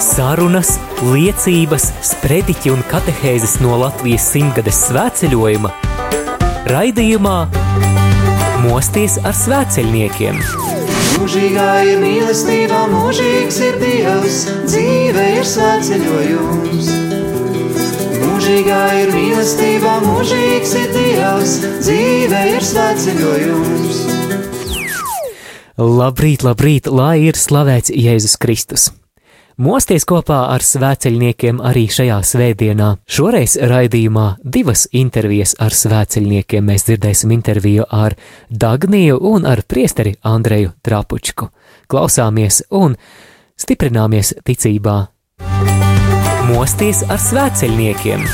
Sarunas, liecības, sprediķi un katehēzes no Latvijas simtgades svētceļojuma raidījumā Mosties ar svētceļniekiem. Mūžīgā ir mīlestība, mūžīgs ir Dievs, dzīve ir svētceļojums. Mūžīgā ir mīlestība, mūžīgs ir Dievs, dzīve ir svētceļojums. Labrīt, labrīt, lai ir slavēts Jēzus Kristus! Mosties kopā ar svēceļniekiem arī šajā svētdienā. Šoreiz raidījumā divas intervijas ar svēceļniekiem. Mēs dzirdēsim interviju ar Dagniju un ar priesteri Andreju Trapučku. Klausāmies un stiprināmies ticībā. Mosties ar svēceļniekiem!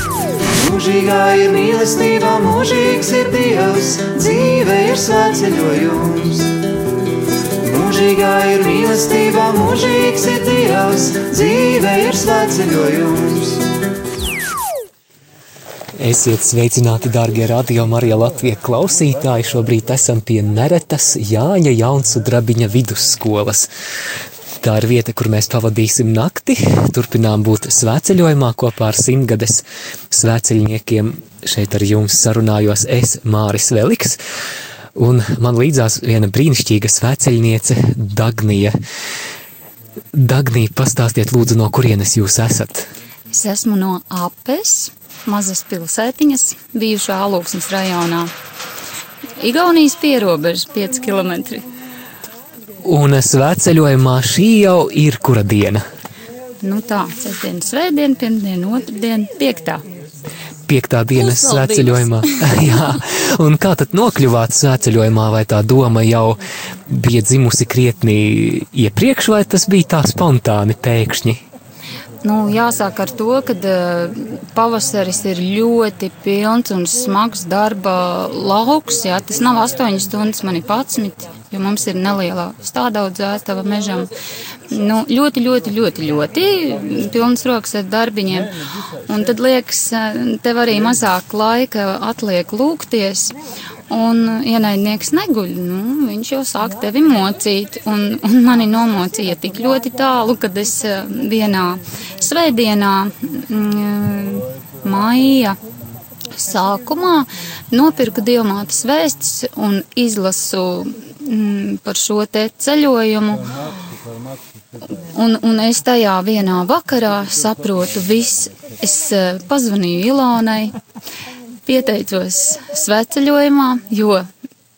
Mūžīgā ir mīlestība, mūžīgs ir Dievs, dzīve ir svētceļojums. Mūžīgā ir mīlestība, mūžīgs ir Dievs, dzīve ir svētceļojums. Esiet sveicināti, darbie radio Marija Latvijas klausītāji. Šobrīd esam pie Neretas Jāņa Jaunsudrabiņa vidusskolas. Tā ir vieta, kur mēs pavadīsim nakti, turpinām būt svētceļojumā kopā ar simtgades svētceļniekiem. Šeit ar jums sarunājos es, Māris Veliks, un man līdzās viena brīnišķīga svētceļniece Dagnija. Dagnija, pastāstiet lūdzu, no kurienes jūs esat? Es esmu no Apes, mazas pilsētiņas, bijušā Alūksnes rajonā. Igaunijas pierobežas 5 km. Un svētceļojumā šī jau ir kura diena? Nu tā, sestdiena, svētdiena, pirmdiena, otrdiena, piektā. Piektā dienas svētceļojumā. Jā, un kā tad nokļuvāt svētceļojumā, vai tā doma jau bija dzimusi krietni iepriekš, vai tas bija tā spontāni pēkšņi? Nu, jāsāk ar to, ka uh, pavasaris ir ļoti pilns un smags darba lauks. Jā, tas nav 8 stundas, man ir 11, jo mums ir neliela stādaudzētava mežam. Nu, ļoti, ļoti, ļoti, ļoti pilns rokas ar darbiņiem. Un tad liekas, tev arī mazāk laika atliek lūgties. Un ienaidnieks neguļ, nu, viņš jau sāk tevi mocīt, un, un mani nomocīja tik ļoti tālu, kad es eh, vienā svētdienā, mm, maija sākumā, nopirku dievmātes vēstis un izlasu mm, par šo te ceļojumu. Un, un es tajā vienā vakarā saprotu viss. Es eh, pazvanīju Ilonai, pieteicos sveceļojumā, jo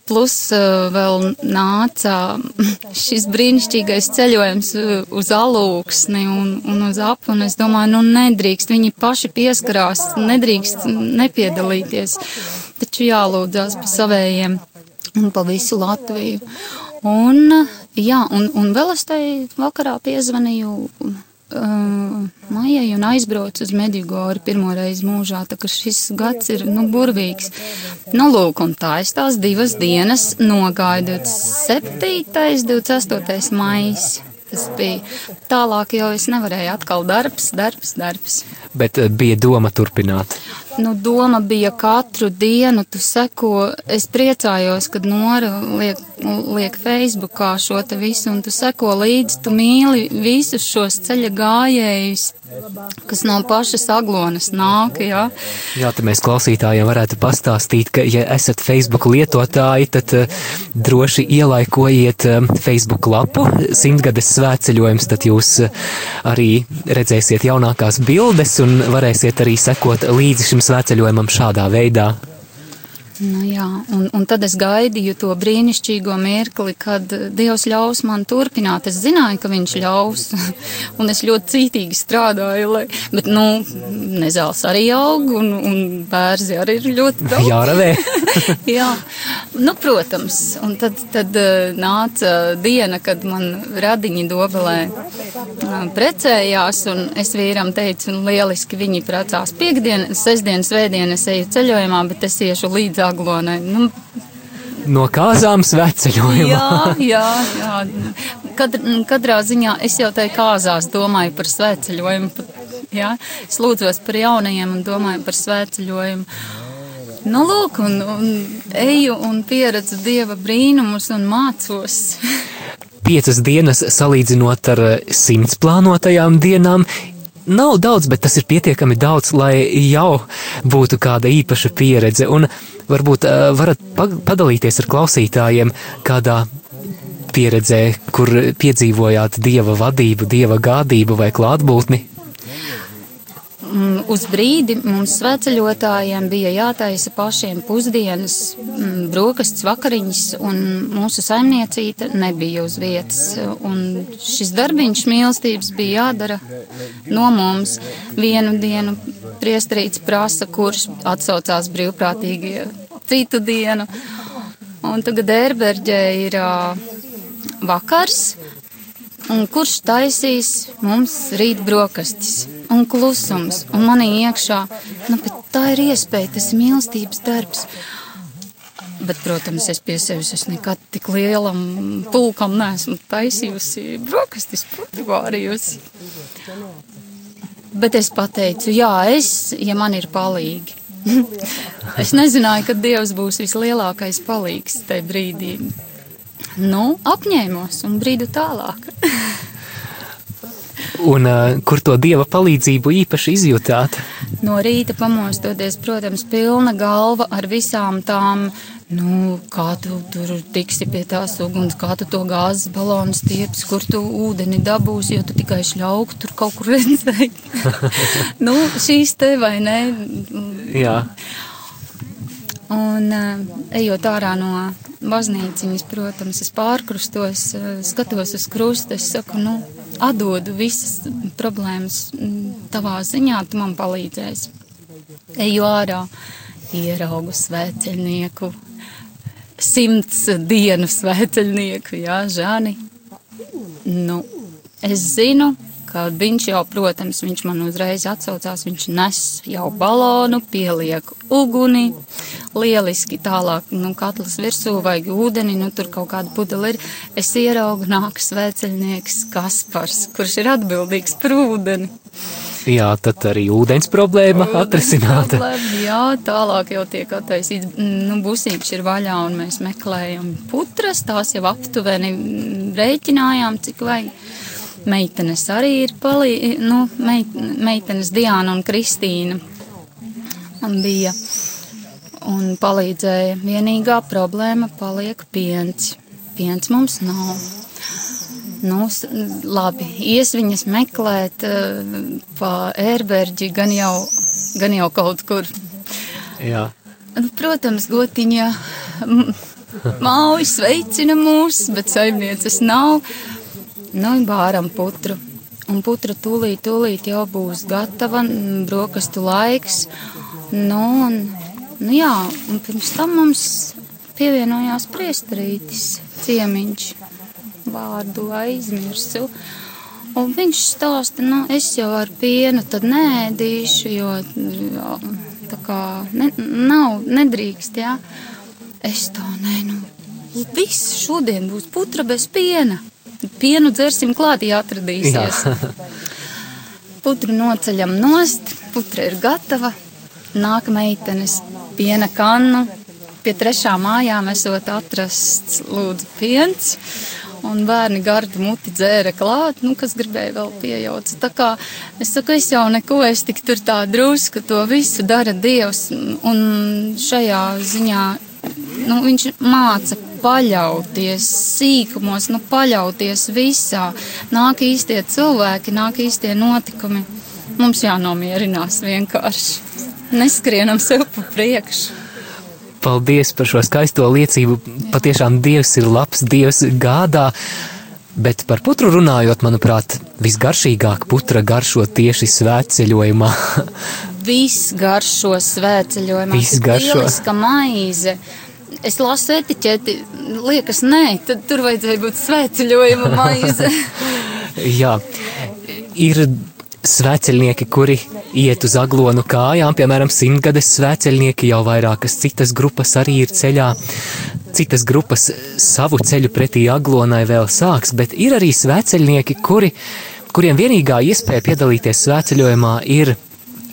plus uh, vēl nāca šis brīnišķīgais ceļojums uh, uz alūksni un, un uz apu, un es domāju, nu nedrīkst, viņi paši pieskarās, nedrīkst nepiedalīties, taču jālūdzās pa savējiem un pa visu Latviju. Un, jā, un, un vēl es tai vakarā piezvanīju uh, Maijai un aizbraucu uz Medjugorju pirmo reizi mūžā, tā ka šis gads ir, nu, burvīgs. Nu, lūk, un tā es tās divas dienas nogāju 27. 28. maijas. Tas bija tālāk, jau es nevarēju atkal darbs, darbs, darbs. Bet eh, bija doma turpināt. Nu, doma bija katru dienu, tu seko, es priecājos, kad Nora liek, liek Facebookā šo te visu, un tu seko līdzi, tu mīli visus šos ceļa gājējus, kas no pašas aglonas nāk, jā. Jā, tad mēs klausītājiem varētu pastāstīt, ka, ja esat Facebook lietotāji, tad uh, droši ielaikojiet uh, Facebook lapu simtgades svētceļojums, tad jūs uh, arī redzēsiet jaunākās bildes un varēsiet arī sekot līdzi šim svētceļojumam šādā veidā. Nu, jā, un, un tad es gaidīju to brīnišķīgo mirkli, kad Dievs ļaus man turpināt. Es zināju, ka Viņš ļaus, un es ļoti cītīgi strādāju, lai, bet, nu, nezāls arī aug, un, un bērzi arī ir ļoti daudz. Jāravē. jā, nu, protams, un tad, tad uh, nāca diena, kad man radiņi dobelē precējās, un es vīram teicu, un lieliski viņi precās piekdien, sestdien, svētdien es eju ceļojumā, bet es iešu līdz aglonai. Nu, No kāzām svētceļojumā. Jā, jā, jā. Kad, katrā ziņā es jau tajā kāzās domāju par svētceļojumu. Jā. Es lūdzos par jaunajiem un domāju par svētceļojumu. Nu, lūk, un, un eju un pieredzu dieva brīnumus un mācos. piecas dienas salīdzinot ar simts plānotajām dienām. Nav daudz, bet tas ir pietiekami daudz, lai jau būtu kāda īpaša pieredze. Un varbūt uh, varat padalīties ar klausītājiem kādā pieredzē, kur piedzīvojāt dieva vadību, dieva gādību vai klātbūtni. Mm, uz brīdi mums sveceļotājiem bija jātaisa pašiem pusdienas, mm, brokastis, vakariņas, un mūsu saimniecīte nebija uz vietas. Un šis darbiņš mīlestības bija jādara no mums. Vienu dienu priestrīts prasa, kurš atsaucās brīvprātīgi citu dienu. Un tagad ērberģē ir vakars, un kurš taisīs mums rīt brokastis un klusums, un manī iekšā, nu, tā ir iespēja, tas ir mīlestības darbs. Bet, protams, es pie sevis es nekad tik lielam pulkam neesmu taisījusi brokastis, putrivārījusi. Bet es pateicu, jā, es, ja man ir palīgi. es nezināju, ka Dievs būs vislielākais palīgs tajā brīdī. Nu, apņēmos un brīdu tālāk. Un uh, kur to dieva palīdzību īpaši izjutāt? No rīta pamostoties, protams, pilna galva ar visām tām, nu, kā tu tur tiksi pie tās uguns, kā tu to gāzes balonu stieps, kur tu ūdeni dabūsi, jo tu tikai šļauku tur kaut kur redzēji. nu, šīs te vai ne? Jā. Un ejot ārā no baznīciņas, protams, es pārkrustos, skatos uz krustu, es saku, nu, atdodu visas problēmas tavā ziņā, tu man palīdzēsi. Eju ārā, ieraugu svēceļnieku, simts dienu svēceļnieku, jā, Žani. Nu, es zinu, ka viņš jau, protams, viņš man uzreiz atsaucās, viņš nes jau balonu, pieliek uguni, lieliski tālāk, nu, katlas virsū vajag ūdeni, nu, tur kaut kāda pudela ir. Es ieraugu nāk svēceļnieks Kaspars, kurš ir atbildīgs par ūdeni. Jā, tad arī ūdens problēma ūdens atrisināta. Problēma, jā, tālāk jau tiek attaisīts, nu, busīgs ir vaļā un mēs meklējam putras, tās jau aptuveni rēķinājām, cik vajag meitenes arī ir palī, nu, meit, meitenes Diana un Kristīna bija un palīdzēja. Vienīgā problēma paliek piens. Piens mums nav. Nu, labi, ies viņas meklēt uh, pa ērberģi gan jau, gan jau kaut kur. Jā. Nu, protams, gotiņa māju sveicina mūs, bet saimnieces nav. Nu, bāram putru. Un putra tūlīt, tūlīt jau būs gatava, brokastu laiks. Nu, un, nu jā, un pirms tam mums pievienojās priesterītis, ciemiņš, vārdu aizmirsu. Un viņš stāsta, nu, es jau ar pienu tad nēdīšu, jo jā, tā kā ne, nav, nedrīkst, jā. Es tā, nē, nu, viss šodien būs putra bez piena pienu dzersim klāt, ja atradīsies. Putru noceļam nost, putra ir gatava, nāk meitenes piena kannu, pie trešā mājām esot atrasts lūdzu piens. Un bērni gardu muti dzēra klāt, nu, kas gribēja vēl piejauc. Tā kā es saku, es jau neko, es tik tur tā drusku to visu dara Dievs. Un šajā ziņā, nu, viņš māca paļauties sīkumos, nu, paļauties visā. Nāk īstie cilvēki, nāk īstie notikumi. Mums jānomierinās vienkārši. Neskrienam sev pa priekšu. Paldies par šo skaisto liecību. Patiešām Dievs ir labs, Dievs gādā. Bet par putru runājot, manuprāt, visgaršīgāk putra garšo tieši svētceļojumā. Viss garšo svētceļojumā. Viss garšo. Lieliska maize es lasu etiķeti, liekas, nē, tad tur vajadzēja būt svētceļojuma maize. Jā, ir svēceļnieki, kuri iet uz aglonu kājām, piemēram, simtgades svēceļnieki, jau vairākas citas grupas arī ir ceļā. Citas grupas savu ceļu pretī aglonai vēl sāks, bet ir arī svēceļnieki, kuri, kuriem vienīgā iespēja piedalīties svēceļojumā ir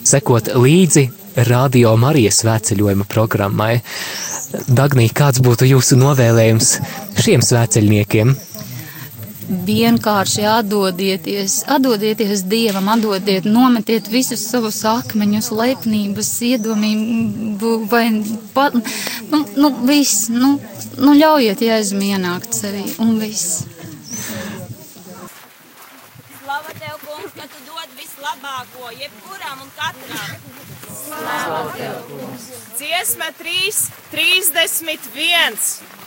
sekot līdzi Radio Marijas svētceļojuma programmai. Dagnī, kāds būtu jūsu novēlējums šiem svēceļniekiem? vienkārši atdodieties, atdodieties Dievam, atdodiet, nometiet visus savus akmeņus, lepnības, iedomību vai pat, nu, nu viss, nu, nu ļaujiet jēzum ienākt sevī un viss. Slava Tev, kungs, ka Tu dod vislabāko, jebkuram un katram. Slava Tev, kungs. Dziesma 3, 31.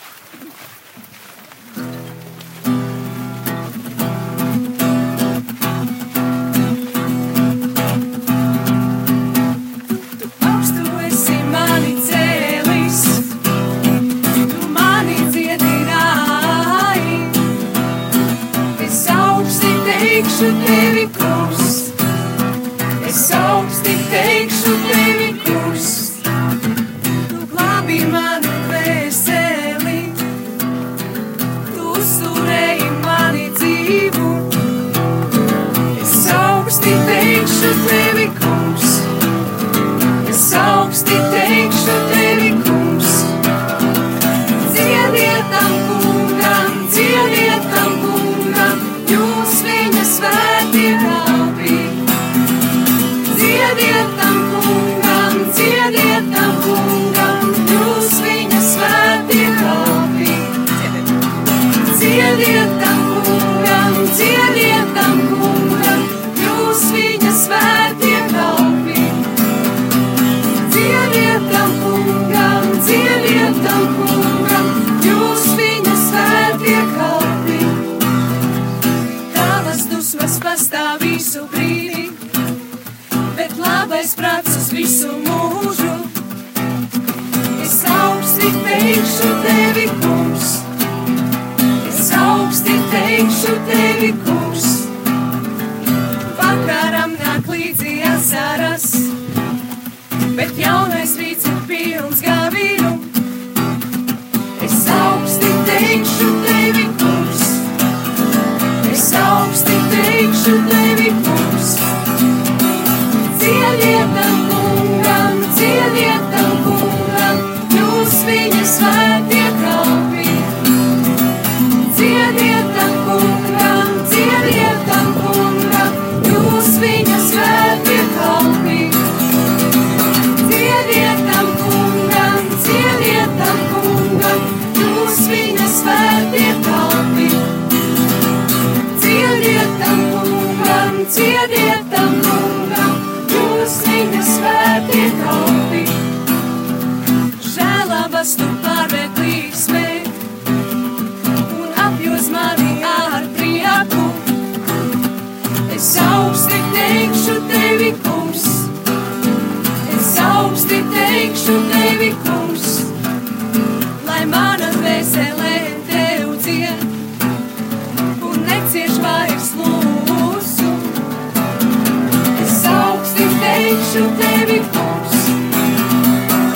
teikšu tevi, kungs.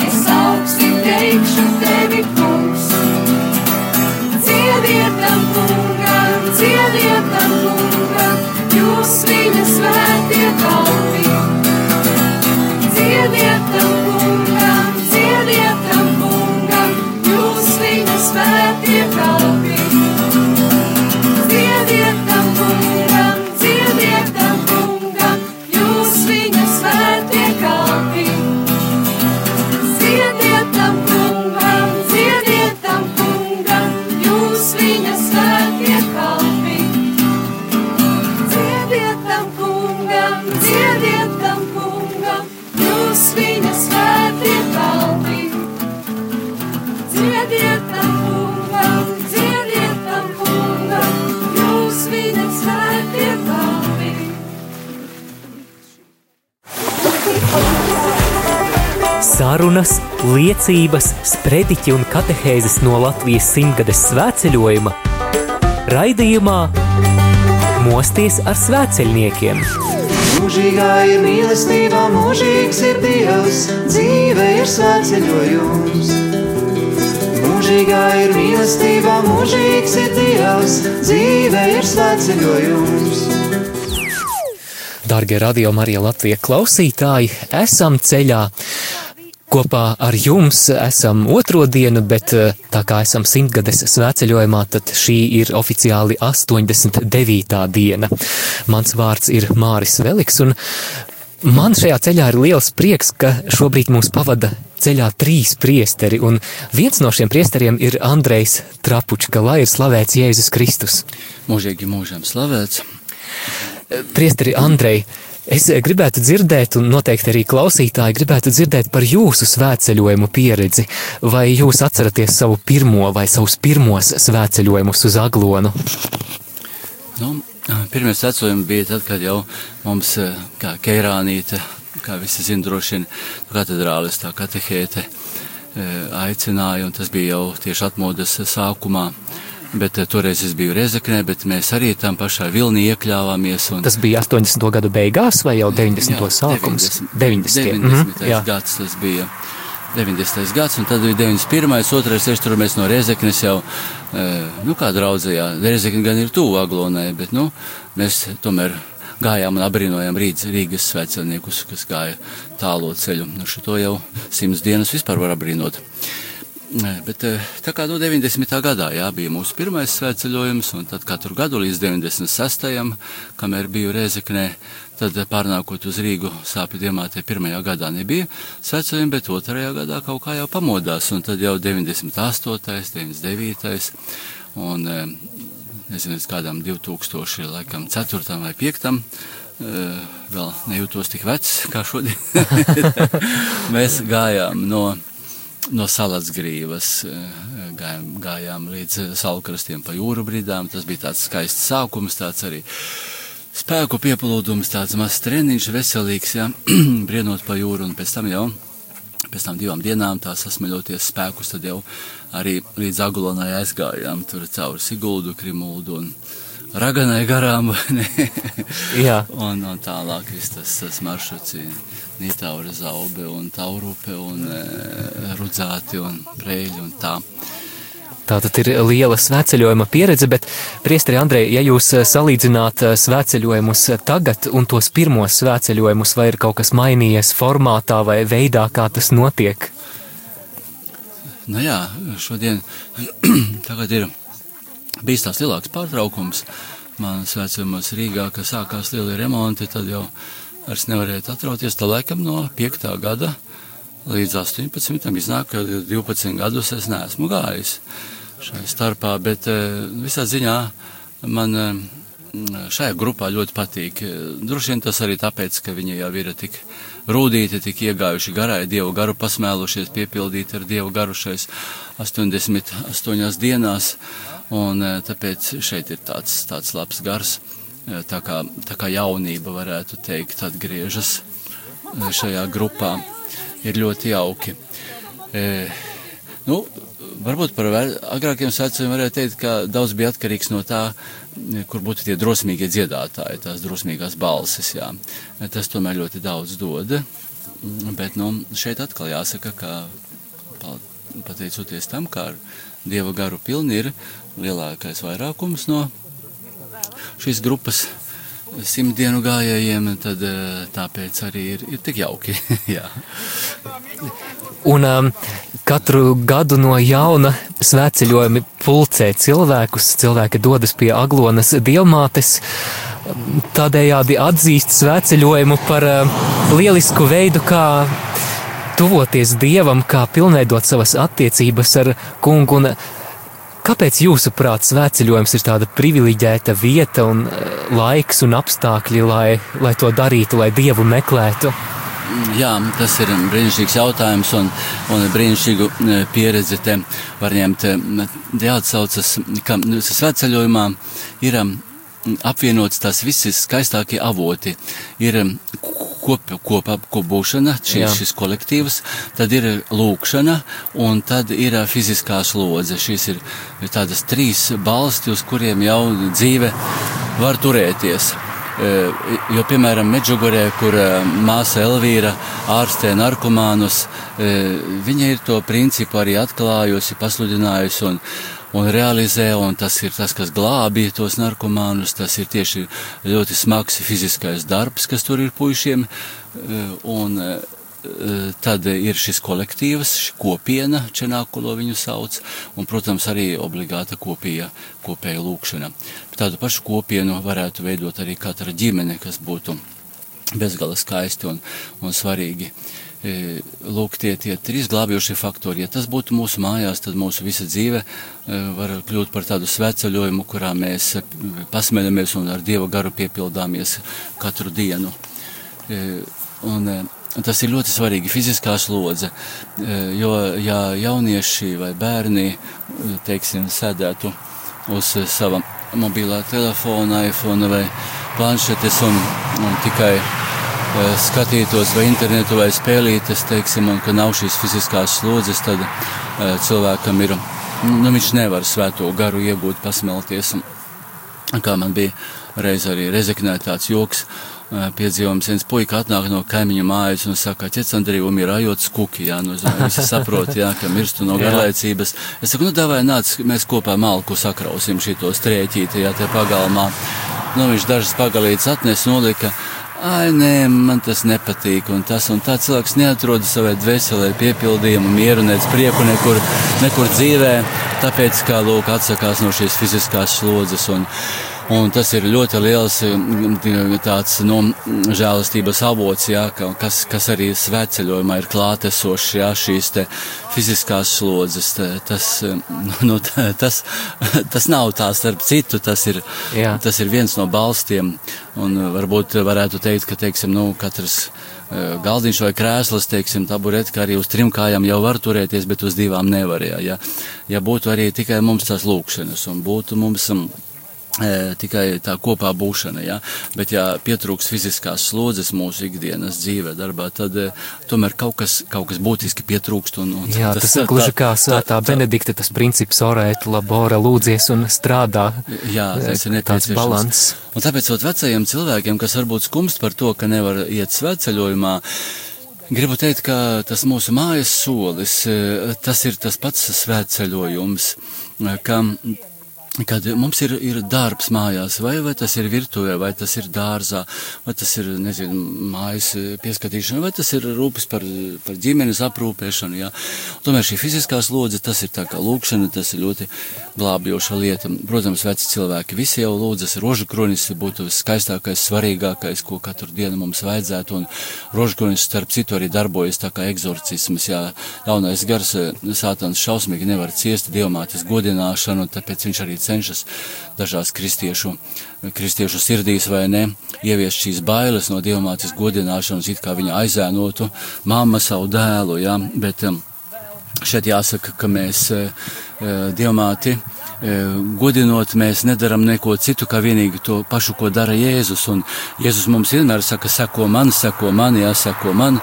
Es augsti teikšu tevi, kungs. Dziedietam, kungam, dziedietam, kungam, jūs viņa svētie kalni. Sārunas, liecības, sprediķi un katehēzes no Latvijas simtgades svētceļojuma raidījumā Mosties ar svētceļniekiem. Mūžīgā ir mīlestība, mūžīgs ir Dievs, dzīve ir svētceļojums. Mūžīgā ir mīlestība, mūžīgs ir Dievs, dzīve ir svētceļojums. Dargie radio Marija Latvija klausītāji, esam ceļā! Kopā ar jums esam otro dienu, bet eh, tā kā esam simtgades svētceļojumā, tad šī ir oficiāli 89. diena. Mans vārds ir Māris Veliks, un man šajā ceļā ir liels prieks, ka šobrīd mūs pavada ceļā trīs priesteri, un viens no šiem priesteriem ir Andrejs Trapučka, lai ir slavēts Jēzus Kristus. Mūžīgi mūžam slavēts. Priesteri Andrej, Es gribētu dzirdēt, un noteikti arī klausītāji gribētu dzirdēt par jūsu svētceļojumu pieredzi. Vai jūs atceraties savu pirmo vai savus pirmos svētceļojumus uz Aglonu? Nu, pirmie svētceļojumi bija tad, kad jau mums, eh, kā Keirānīte, kā visi zina, droši vien katedrālis, tā katehēte eh, aicināja, un tas bija jau tieši atmodas sākumā. Bet uh, toreiz es biju Rezeknē, bet mēs arī tam pašā vilnī iekļāvāmies. Un... Tas bija 80. gadu beigās vai jau 90. Jā, sākums? 90. 90. 90. Jā. gads tas bija. 90. gads, un tad bija 91. otrais, es tur mēs no Rezeknes jau, nu kā draudzējā, Rezekne gan ir tuvu Aglonai, bet, nu, mēs tomēr gājām un abrīnojām Rīgas, Rīgas svētceļniekus, kas gāja tālo ceļu. Nu, šo jau simts dienas vispār var abrīnot. Bet eh, tā kā no 90. gadā jā, bija mūsu pirmais svētceļojums, un tad katru gadu līdz 96. kamēr biju Rēzeknē, tad pārnākot uz Rīgu sāpju diemātē pirmajā gadā nebija svētceļojumi, bet otrajā gadā kaut kā jau pamodās, un tad jau 98., 99. un eh, nezinu, kādam 2000, laikam 4. vai 5. Eh, vēl nejūtos tik vecs kā šodien. Mēs gājām no no Salatsgrīvas eh, gājām, gājām līdz salkrastiem pa jūru bridām. Tas bija tāds skaists sākums, tāds arī spēku pieplūdums, tāds mazs treniņš, veselīgs, jā, brienot pa jūru un pēc tam jau. Pēc tam divām dienām tā sasmeļoties spēkus, tad jau arī līdz Agulonai aizgājām tur cauri Siguldu, Krimuldu un Raganai garām. Jā. un, un tālāk viss tas, tas maršruts ir Nītaura zaube un taurupe un e, rudzāti un brēļi un tā. Tā tad ir liela svētceļojuma pieredze, bet, Priestri Andrei, ja jūs e, salīdzināt e, svētceļojumus tagad un tos pirmos svētceļojumus, vai ir kaut kas mainījies formātā vai veidā, kā tas notiek? Nu jā, šodien tagad ir bijis tās lielāks pārtraukums. Man svētceļojumos Rīgā, ka sākās lieli remonti, tad jau vairs nevarētu atrauties. Tā laikam no 5. gada līdz 18. iznāk, ka 12 gadus es neesmu gājis šai starpā, bet eh, visā ziņā man eh, šajā grupā ļoti patīk. Droši vien tas arī tāpēc, ka viņi jau ir tik rūtīti, tik iegājuši garai, dievu garu pasmēlušies, piepildīti ar dievu garu šais 88 dienās, un eh, tāpēc šeit ir tāds, tāds labs gars tā kā, tā kā jaunība, varētu teikt, atgriežas e, šajā grupā. Ir ļoti jauki. E, nu, varbūt par agrākiem sacījumiem varētu teikt, ka daudz bija atkarīgs no tā, kur būtu tie drosmīgie dziedātāji, tās drosmīgās balsis. Jā. Tas tomēr ļoti daudz dod. Bet nu, šeit atkal jāsaka, ka pateicoties tam, kā ar dieva garu pilni ir lielākais vairākums no šīs grupas simtdienu gājējiem, tad eh, tāpēc arī ir, ir tik jauki. Un um, katru gadu no jauna svētceļojumi pulcē cilvēkus, cilvēki dodas pie Aglonas dievmātes, tādējādi atzīst svētceļojumu par uh, lielisku veidu, kā tuvoties Dievam, kā pilnveidot savas attiecības ar kungu un Kāpēc jūsuprāt svētceļojums ir tāda privileģēta vieta un eh, laiks un apstākļi, lai, lai to darītu, lai Dievu meklētu? Jā, tas ir brīnišķīgs jautājums un, un brīnišķīgu eh, pieredzi te var ņemt. Jāatsaucas, ka svētceļojumā ir apvienots tās visas skaistākie avoti. Ir kop, kop apkopūšana, šis, kolektīvs, tad ir lūkšana un tad ir fiziskā slodze. Šīs ir tādas trīs balsti, uz kuriem jau dzīve var turēties. Jo, piemēram, Medžugorē, kur māsa Elvīra ārstē narkomānus, viņa ir to principu arī atklājusi, pasludinājusi un, un realizē, un tas ir tas, kas glābīja tos narkomānus. Tas ir tieši ļoti smags fiziskais darbs, kas tur ir puišiem. Eh, un, eh, tad ir šis kolektīvs, šī kopiena, čenākulo viņu sauc, un, protams, arī obligāta kopija, kopēja lūkšana. Tādu pašu kopienu varētu veidot arī katra ģimene, kas būtu bezgala skaisti un, un svarīgi. E, lūk, tie, tie trīs glābjošie faktori. Ja tas būtu mūsu mājās, tad mūsu visa dzīve e, var kļūt par tādu sveceļojumu, kurā mēs e, pasmeļamies un ar Dieva garu piepildāmies katru dienu. Un, tas ir ļoti svarīgi, fiziskā slodze, jo ja jaunieši vai bērni, teiksim, sēdētu uz sava mobilā telefona, iPhone vai planšetes un, un tikai skatītos vai internetu vai spēlītes, teiksim, un ka nav šīs fiziskās slodzes, tad uh, cilvēkam ir, nu, viņš nevar svēto garu iegūt, pasmelties. Un, kā man bija reiz arī rezeknē tāds joks, uh, piedzīvojums, viens puika atnāk no kaimiņa mājas un saka, ķets Andrija, un ir ajots kuki, jā, nu, visi saprot, jā, ka mirstu no garlaicības. Es saku, nu, davai nāc, mēs kopā malku sakrausim šito strēķīti, jā, te pagalmā. Nu, viņš dažas pagalītes atnes, nolika, Ai, nē, man tas nepatīk, un tas un tā cilvēks neatrod savai dvēselē piepildījumu, mieru, nec prieku nekur, nekur dzīvē, tāpēc, kā lūk, atsakās no šīs fiziskās slodzes. Un, Un tas ir ļoti liels mm, tāds nu, žēlastības avots, jā, kas, kas arī svētceļojumā ir klātesošs, jā, šīs te fiziskās slodzes. Tas, nu, tas, tas nav tā starp citu, tas ir, jā. tas ir viens no balstiem. Un varbūt varētu teikt, ka, teiksim, nu, katrs e, galdiņš vai krēsls, teiksim, tabureti, kā arī uz trim kājām jau var turēties, bet uz divām nevarēja. Ja, ja būtu arī tikai mums tās lūkšanas un būtu mums tikai tā kopā būšana, ja? bet ja pietrūks fiziskās slodzes mūsu ikdienas dzīvē, darbā, tad tomēr kaut kas, kaut kas būtiski pietrūkst. Un, un Jā, tas, tas ir gluži kā svētā Benedikta, tas princips orēt, labora, lūdzies un strādā. Jā, tas ir nepieciešams. Balans. Un tāpēc ot vecajiem cilvēkiem, kas varbūt skumst par to, ka nevar iet svētceļojumā, Gribu teikt, ka tas mūsu mājas solis, tas ir tas pats svētceļojums, ka kad mums ir, ir darbs mājās, vai, vai tas ir virtuvē, vai tas ir dārzā, vai tas ir, nezinu, mājas pieskatīšana, vai tas ir rūpes par, par ģimenes aprūpēšanu, jā. Tomēr šī fiziskā slodze, tas ir tā kā lūkšana, tas ir ļoti glābjoša lieta. Protams, veci cilvēki visi jau lūdzas, rožu kronis būtu skaistākais, svarīgākais, ko katru dienu mums vajadzētu, un rožu kronis starp citu arī darbojas tā kā egzorcisms, jā. Ļaunais gars, sātans šausmīgi nevar ciest dievmātes godināšanu, tāpēc viņš arī cenšas dažās kristiešu, kristiešu sirdīs vai ne, ieviest šīs bailes no dievmātes godināšanas, it kā viņa aizēnotu mamma savu dēlu, ja? bet um, šeit jāsaka, ka mēs uh, dievmāti E, godinot, mēs nedaram neko citu, kā vienīgi to pašu, ko dara Jēzus. Un Jēzus mums vienmēr saka, seko man, seko man, jāsako man.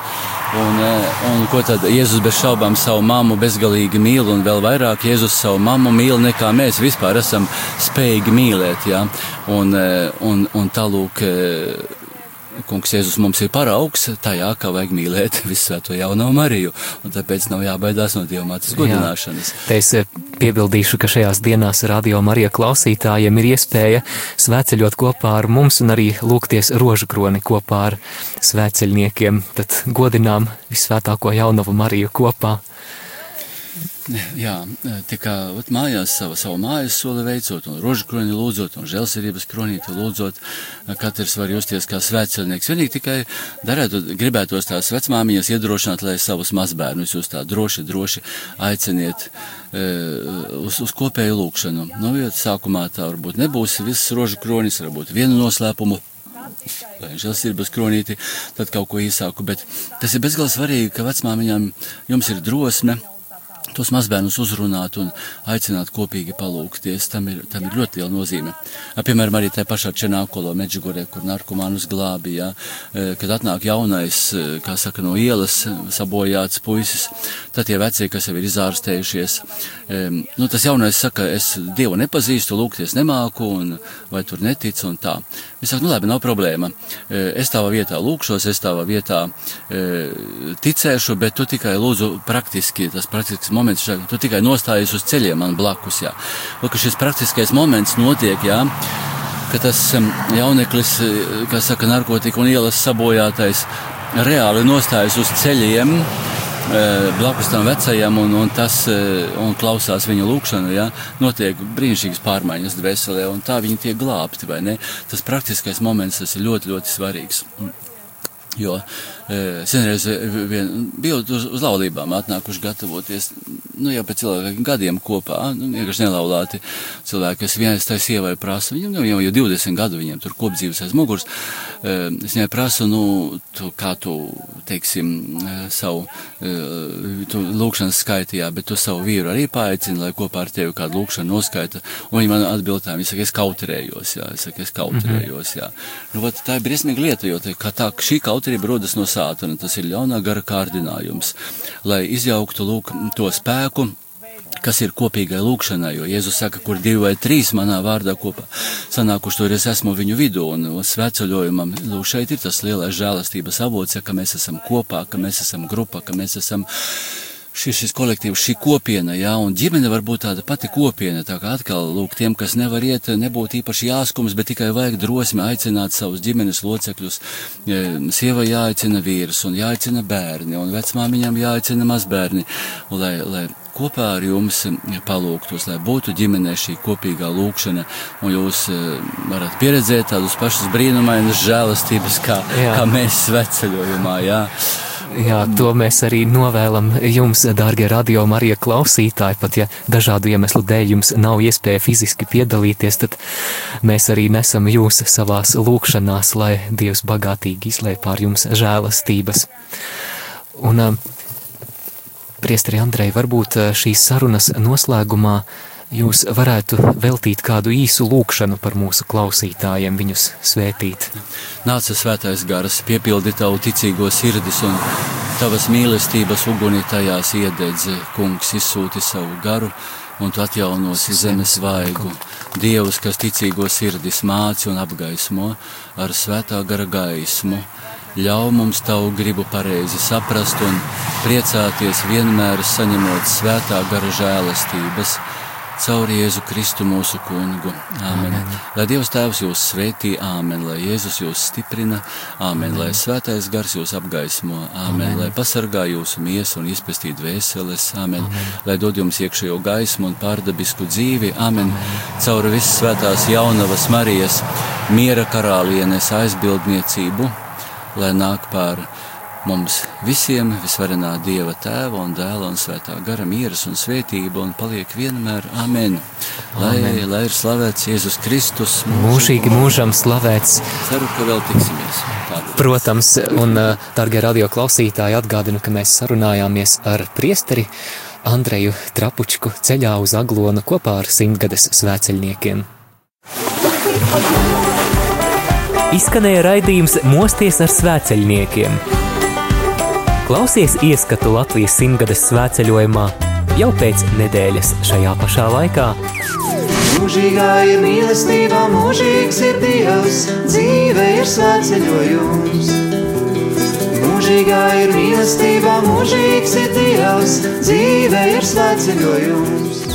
Un, e, un ko tad Jēzus bez šaubām savu mammu bezgalīgi mīl, un vēl vairāk Jēzus savu mammu mīl nekā mēs vispār esam spējīgi mīlēt. Ja? Un, e, un, un tālūk Kungs Jēzus mums ir paraugs tajā, kā vajag mīlēt visvēto jauno Mariju, un tāpēc nav jābaidās no dievmātes godināšanas. Jā, te es eh, piebildīšu, ka šajās dienās radio Marija klausītājiem ir iespēja svēceļot kopā ar mums un arī lūgties rožu kroni kopā ar svēceļniekiem, tad godinām visvētāko jaunavu Mariju kopā. Jā, tā kā ot, mājās savu, savu mājas soli veicot, un rožu kroni lūdzot, un žēlsirdības kronīti lūdzot, katrs var justies kā svētceļnieks. Vienīgi tikai darētu, gribētos tās vecmāmiņas iedrošināt, lai savus mazbērnus jūs tā droši, droši aiciniet e, uz, uz kopēju lūkšanu. Nu, jo sākumā tā varbūt nebūs viss rožu kronis, varbūt vienu noslēpumu vai žēlsirdības kronīti, tad kaut ko īsāku, bet tas ir bezgalīgi svarīgi, ka vecmāmiņām jums ir drosme tos mazbērnus uzrunāt un aicināt kopīgi palūkties. Tam ir, tam ir ļoti liela nozīme. Piemēram, arī tajā pašā Čenākolo Meģigorē, kur narkomānus glābīja, e, kad atnāk jaunais, e, kā saka, no ielas sabojāts puisis, tad tie vecie, kas jau ir izārstējušies, e, nu, tas jaunais saka, es Dievu nepazīstu, lūgties nemāku, un vai tur netic, un tā. Viņš saka, nu labi, nav problēma. Es tavā vietā lūkšos, es tavā vietā ticēšu, bet tu tikai lūdzu praktiski, tas praktisks moments moments, ka tu tikai nostājies uz ceļiem man blakus. Jā. Lūk, šis praktiskais moments notiek, jā, ka tas jauneklis, kā saka, narkotika un ielas sabojātais, reāli nostājas uz ceļiem, blakus tam vecajam un, un, tas, un klausās viņa lūgšanu, ja, notiek brīnišķīgas pārmaiņas dvēselē, un tā viņi tiek glābti? Tas praktiskais moments, tas ir ļoti, ļoti svarīgs. Jo senreiz biju uz, uz laulībām atnākuši gatavoties, nu jau pēc cilvēkiem gadiem kopā, nu vienkārši nelaulāti cilvēki, kas viens tai sievai prasa, viņam jau, jau 20 gadu viņiem tur kopdzīves aiz muguras, es viņai prasu, nu, tu, kā tu, teiksim, savu, tu lūkšanas skaitījā, bet tu savu vīru arī paaicini, lai kopā ar tevi kādu lūkšanu noskaita, un viņi man atbildēja, viņi saka, es kautrējos, jā, es saka, es kautrējos, jā. Nu, vat, tā ir briesmīga lieta, jo tā, tā, šī kautrība rodas no sātana, tas ir ļaunā gara kārdinājums, lai izjauktu lūk, to spēku, kas ir kopīgai lūkšanai, jo Jēzus saka, kur divi vai trīs manā vārdā kopā sanākuši, tur es esmu viņu vidū, un sveceļojumam, lūk, šeit ir tas lielais žēlastības avots, ja, ka mēs esam kopā, ka mēs esam grupa, ka mēs esam šis, šis kolektīvs, šī kopiena, jā, un ģimene var būt tāda pati kopiena, tā kā atkal, lūk, tiem, kas nevar iet, nebūt īpaši jāskums, bet tikai vajag drosmi aicināt savus ģimenes locekļus. Sieva jāaicina vīrs un jāaicina bērni, un vecmāmiņam jāaicina mazbērni, lai, lai kopā ar jums palūgtos, lai būtu ģimenē šī kopīgā lūkšana, un jūs varat pieredzēt tādus pašus brīnumainus žēlastības, kā, jā. kā mēs sveceļojumā, jā. Jā, to mēs arī novēlam jums, dārgie radio Marija klausītāji, pat ja dažādu iemeslu dēļ jums nav iespēja fiziski piedalīties, tad mēs arī nesam jūs savās lūkšanās, lai Dievs bagātīgi izlēj pār jums žēlastības. Un, priesteri Andrei, varbūt šīs sarunas noslēgumā jūs varētu veltīt kādu īsu lūkšanu par mūsu klausītājiem, viņus svētīt. Nāca svētais garas, piepildi tavu ticīgo sirdis un tavas mīlestības uguni tajās iededze, kungs izsūti savu garu un tu atjaunosi zemes vaigu. Dievs, kas ticīgo sirdis māci un apgaismo ar svētā gara gaismu, ļauj mums tavu gribu pareizi saprast un priecāties vienmēr saņemot svētā gara žēlastības caur Jēzu Kristu mūsu kungu. Āmen. Amen. Lai Dievs Tēvs jūs svētī, āmen, lai Jēzus jūs stiprina, āmen, amen. lai svētais gars jūs apgaismo, āmen, amen. lai pasargā jūsu miesu un izpestīt vēseles, āmen, amen. lai dod jums iekšējo gaismu un pārdabisku dzīvi, āmen, amen. caur visas svētās jaunavas Marijas miera karalienes aizbildniecību, lai nāk pār mums visiem visvarenā Dieva tēva un dēla un svētā gara mieras un svētība un paliek vienmēr amen. Lai, amen. lai ir slavēts Jēzus Kristus. Mūžīgi mūžam slavēts. Ceru, ka vēl tiksimies. Tātad. Protams, un, dargie radio klausītāji, atgādinu, ka mēs sarunājāmies ar priesteri Andreju Trapučku ceļā uz Aglonu kopā ar simtgades svēceļniekiem. Izskanēja raidījums Mosties ar svēceļniekiem. Klausies ieskatu Latvijas simtgades svētceļojumā jau pēc nedēļas šajā pašā laikā. Mūžīgā ir mīlestība, mūžīgs ir Dievs, dzīve ir svētceļojums. Mūžīgā ir mīlestība, mūžīgs ir Dievs, dzīve ir svētceļojums.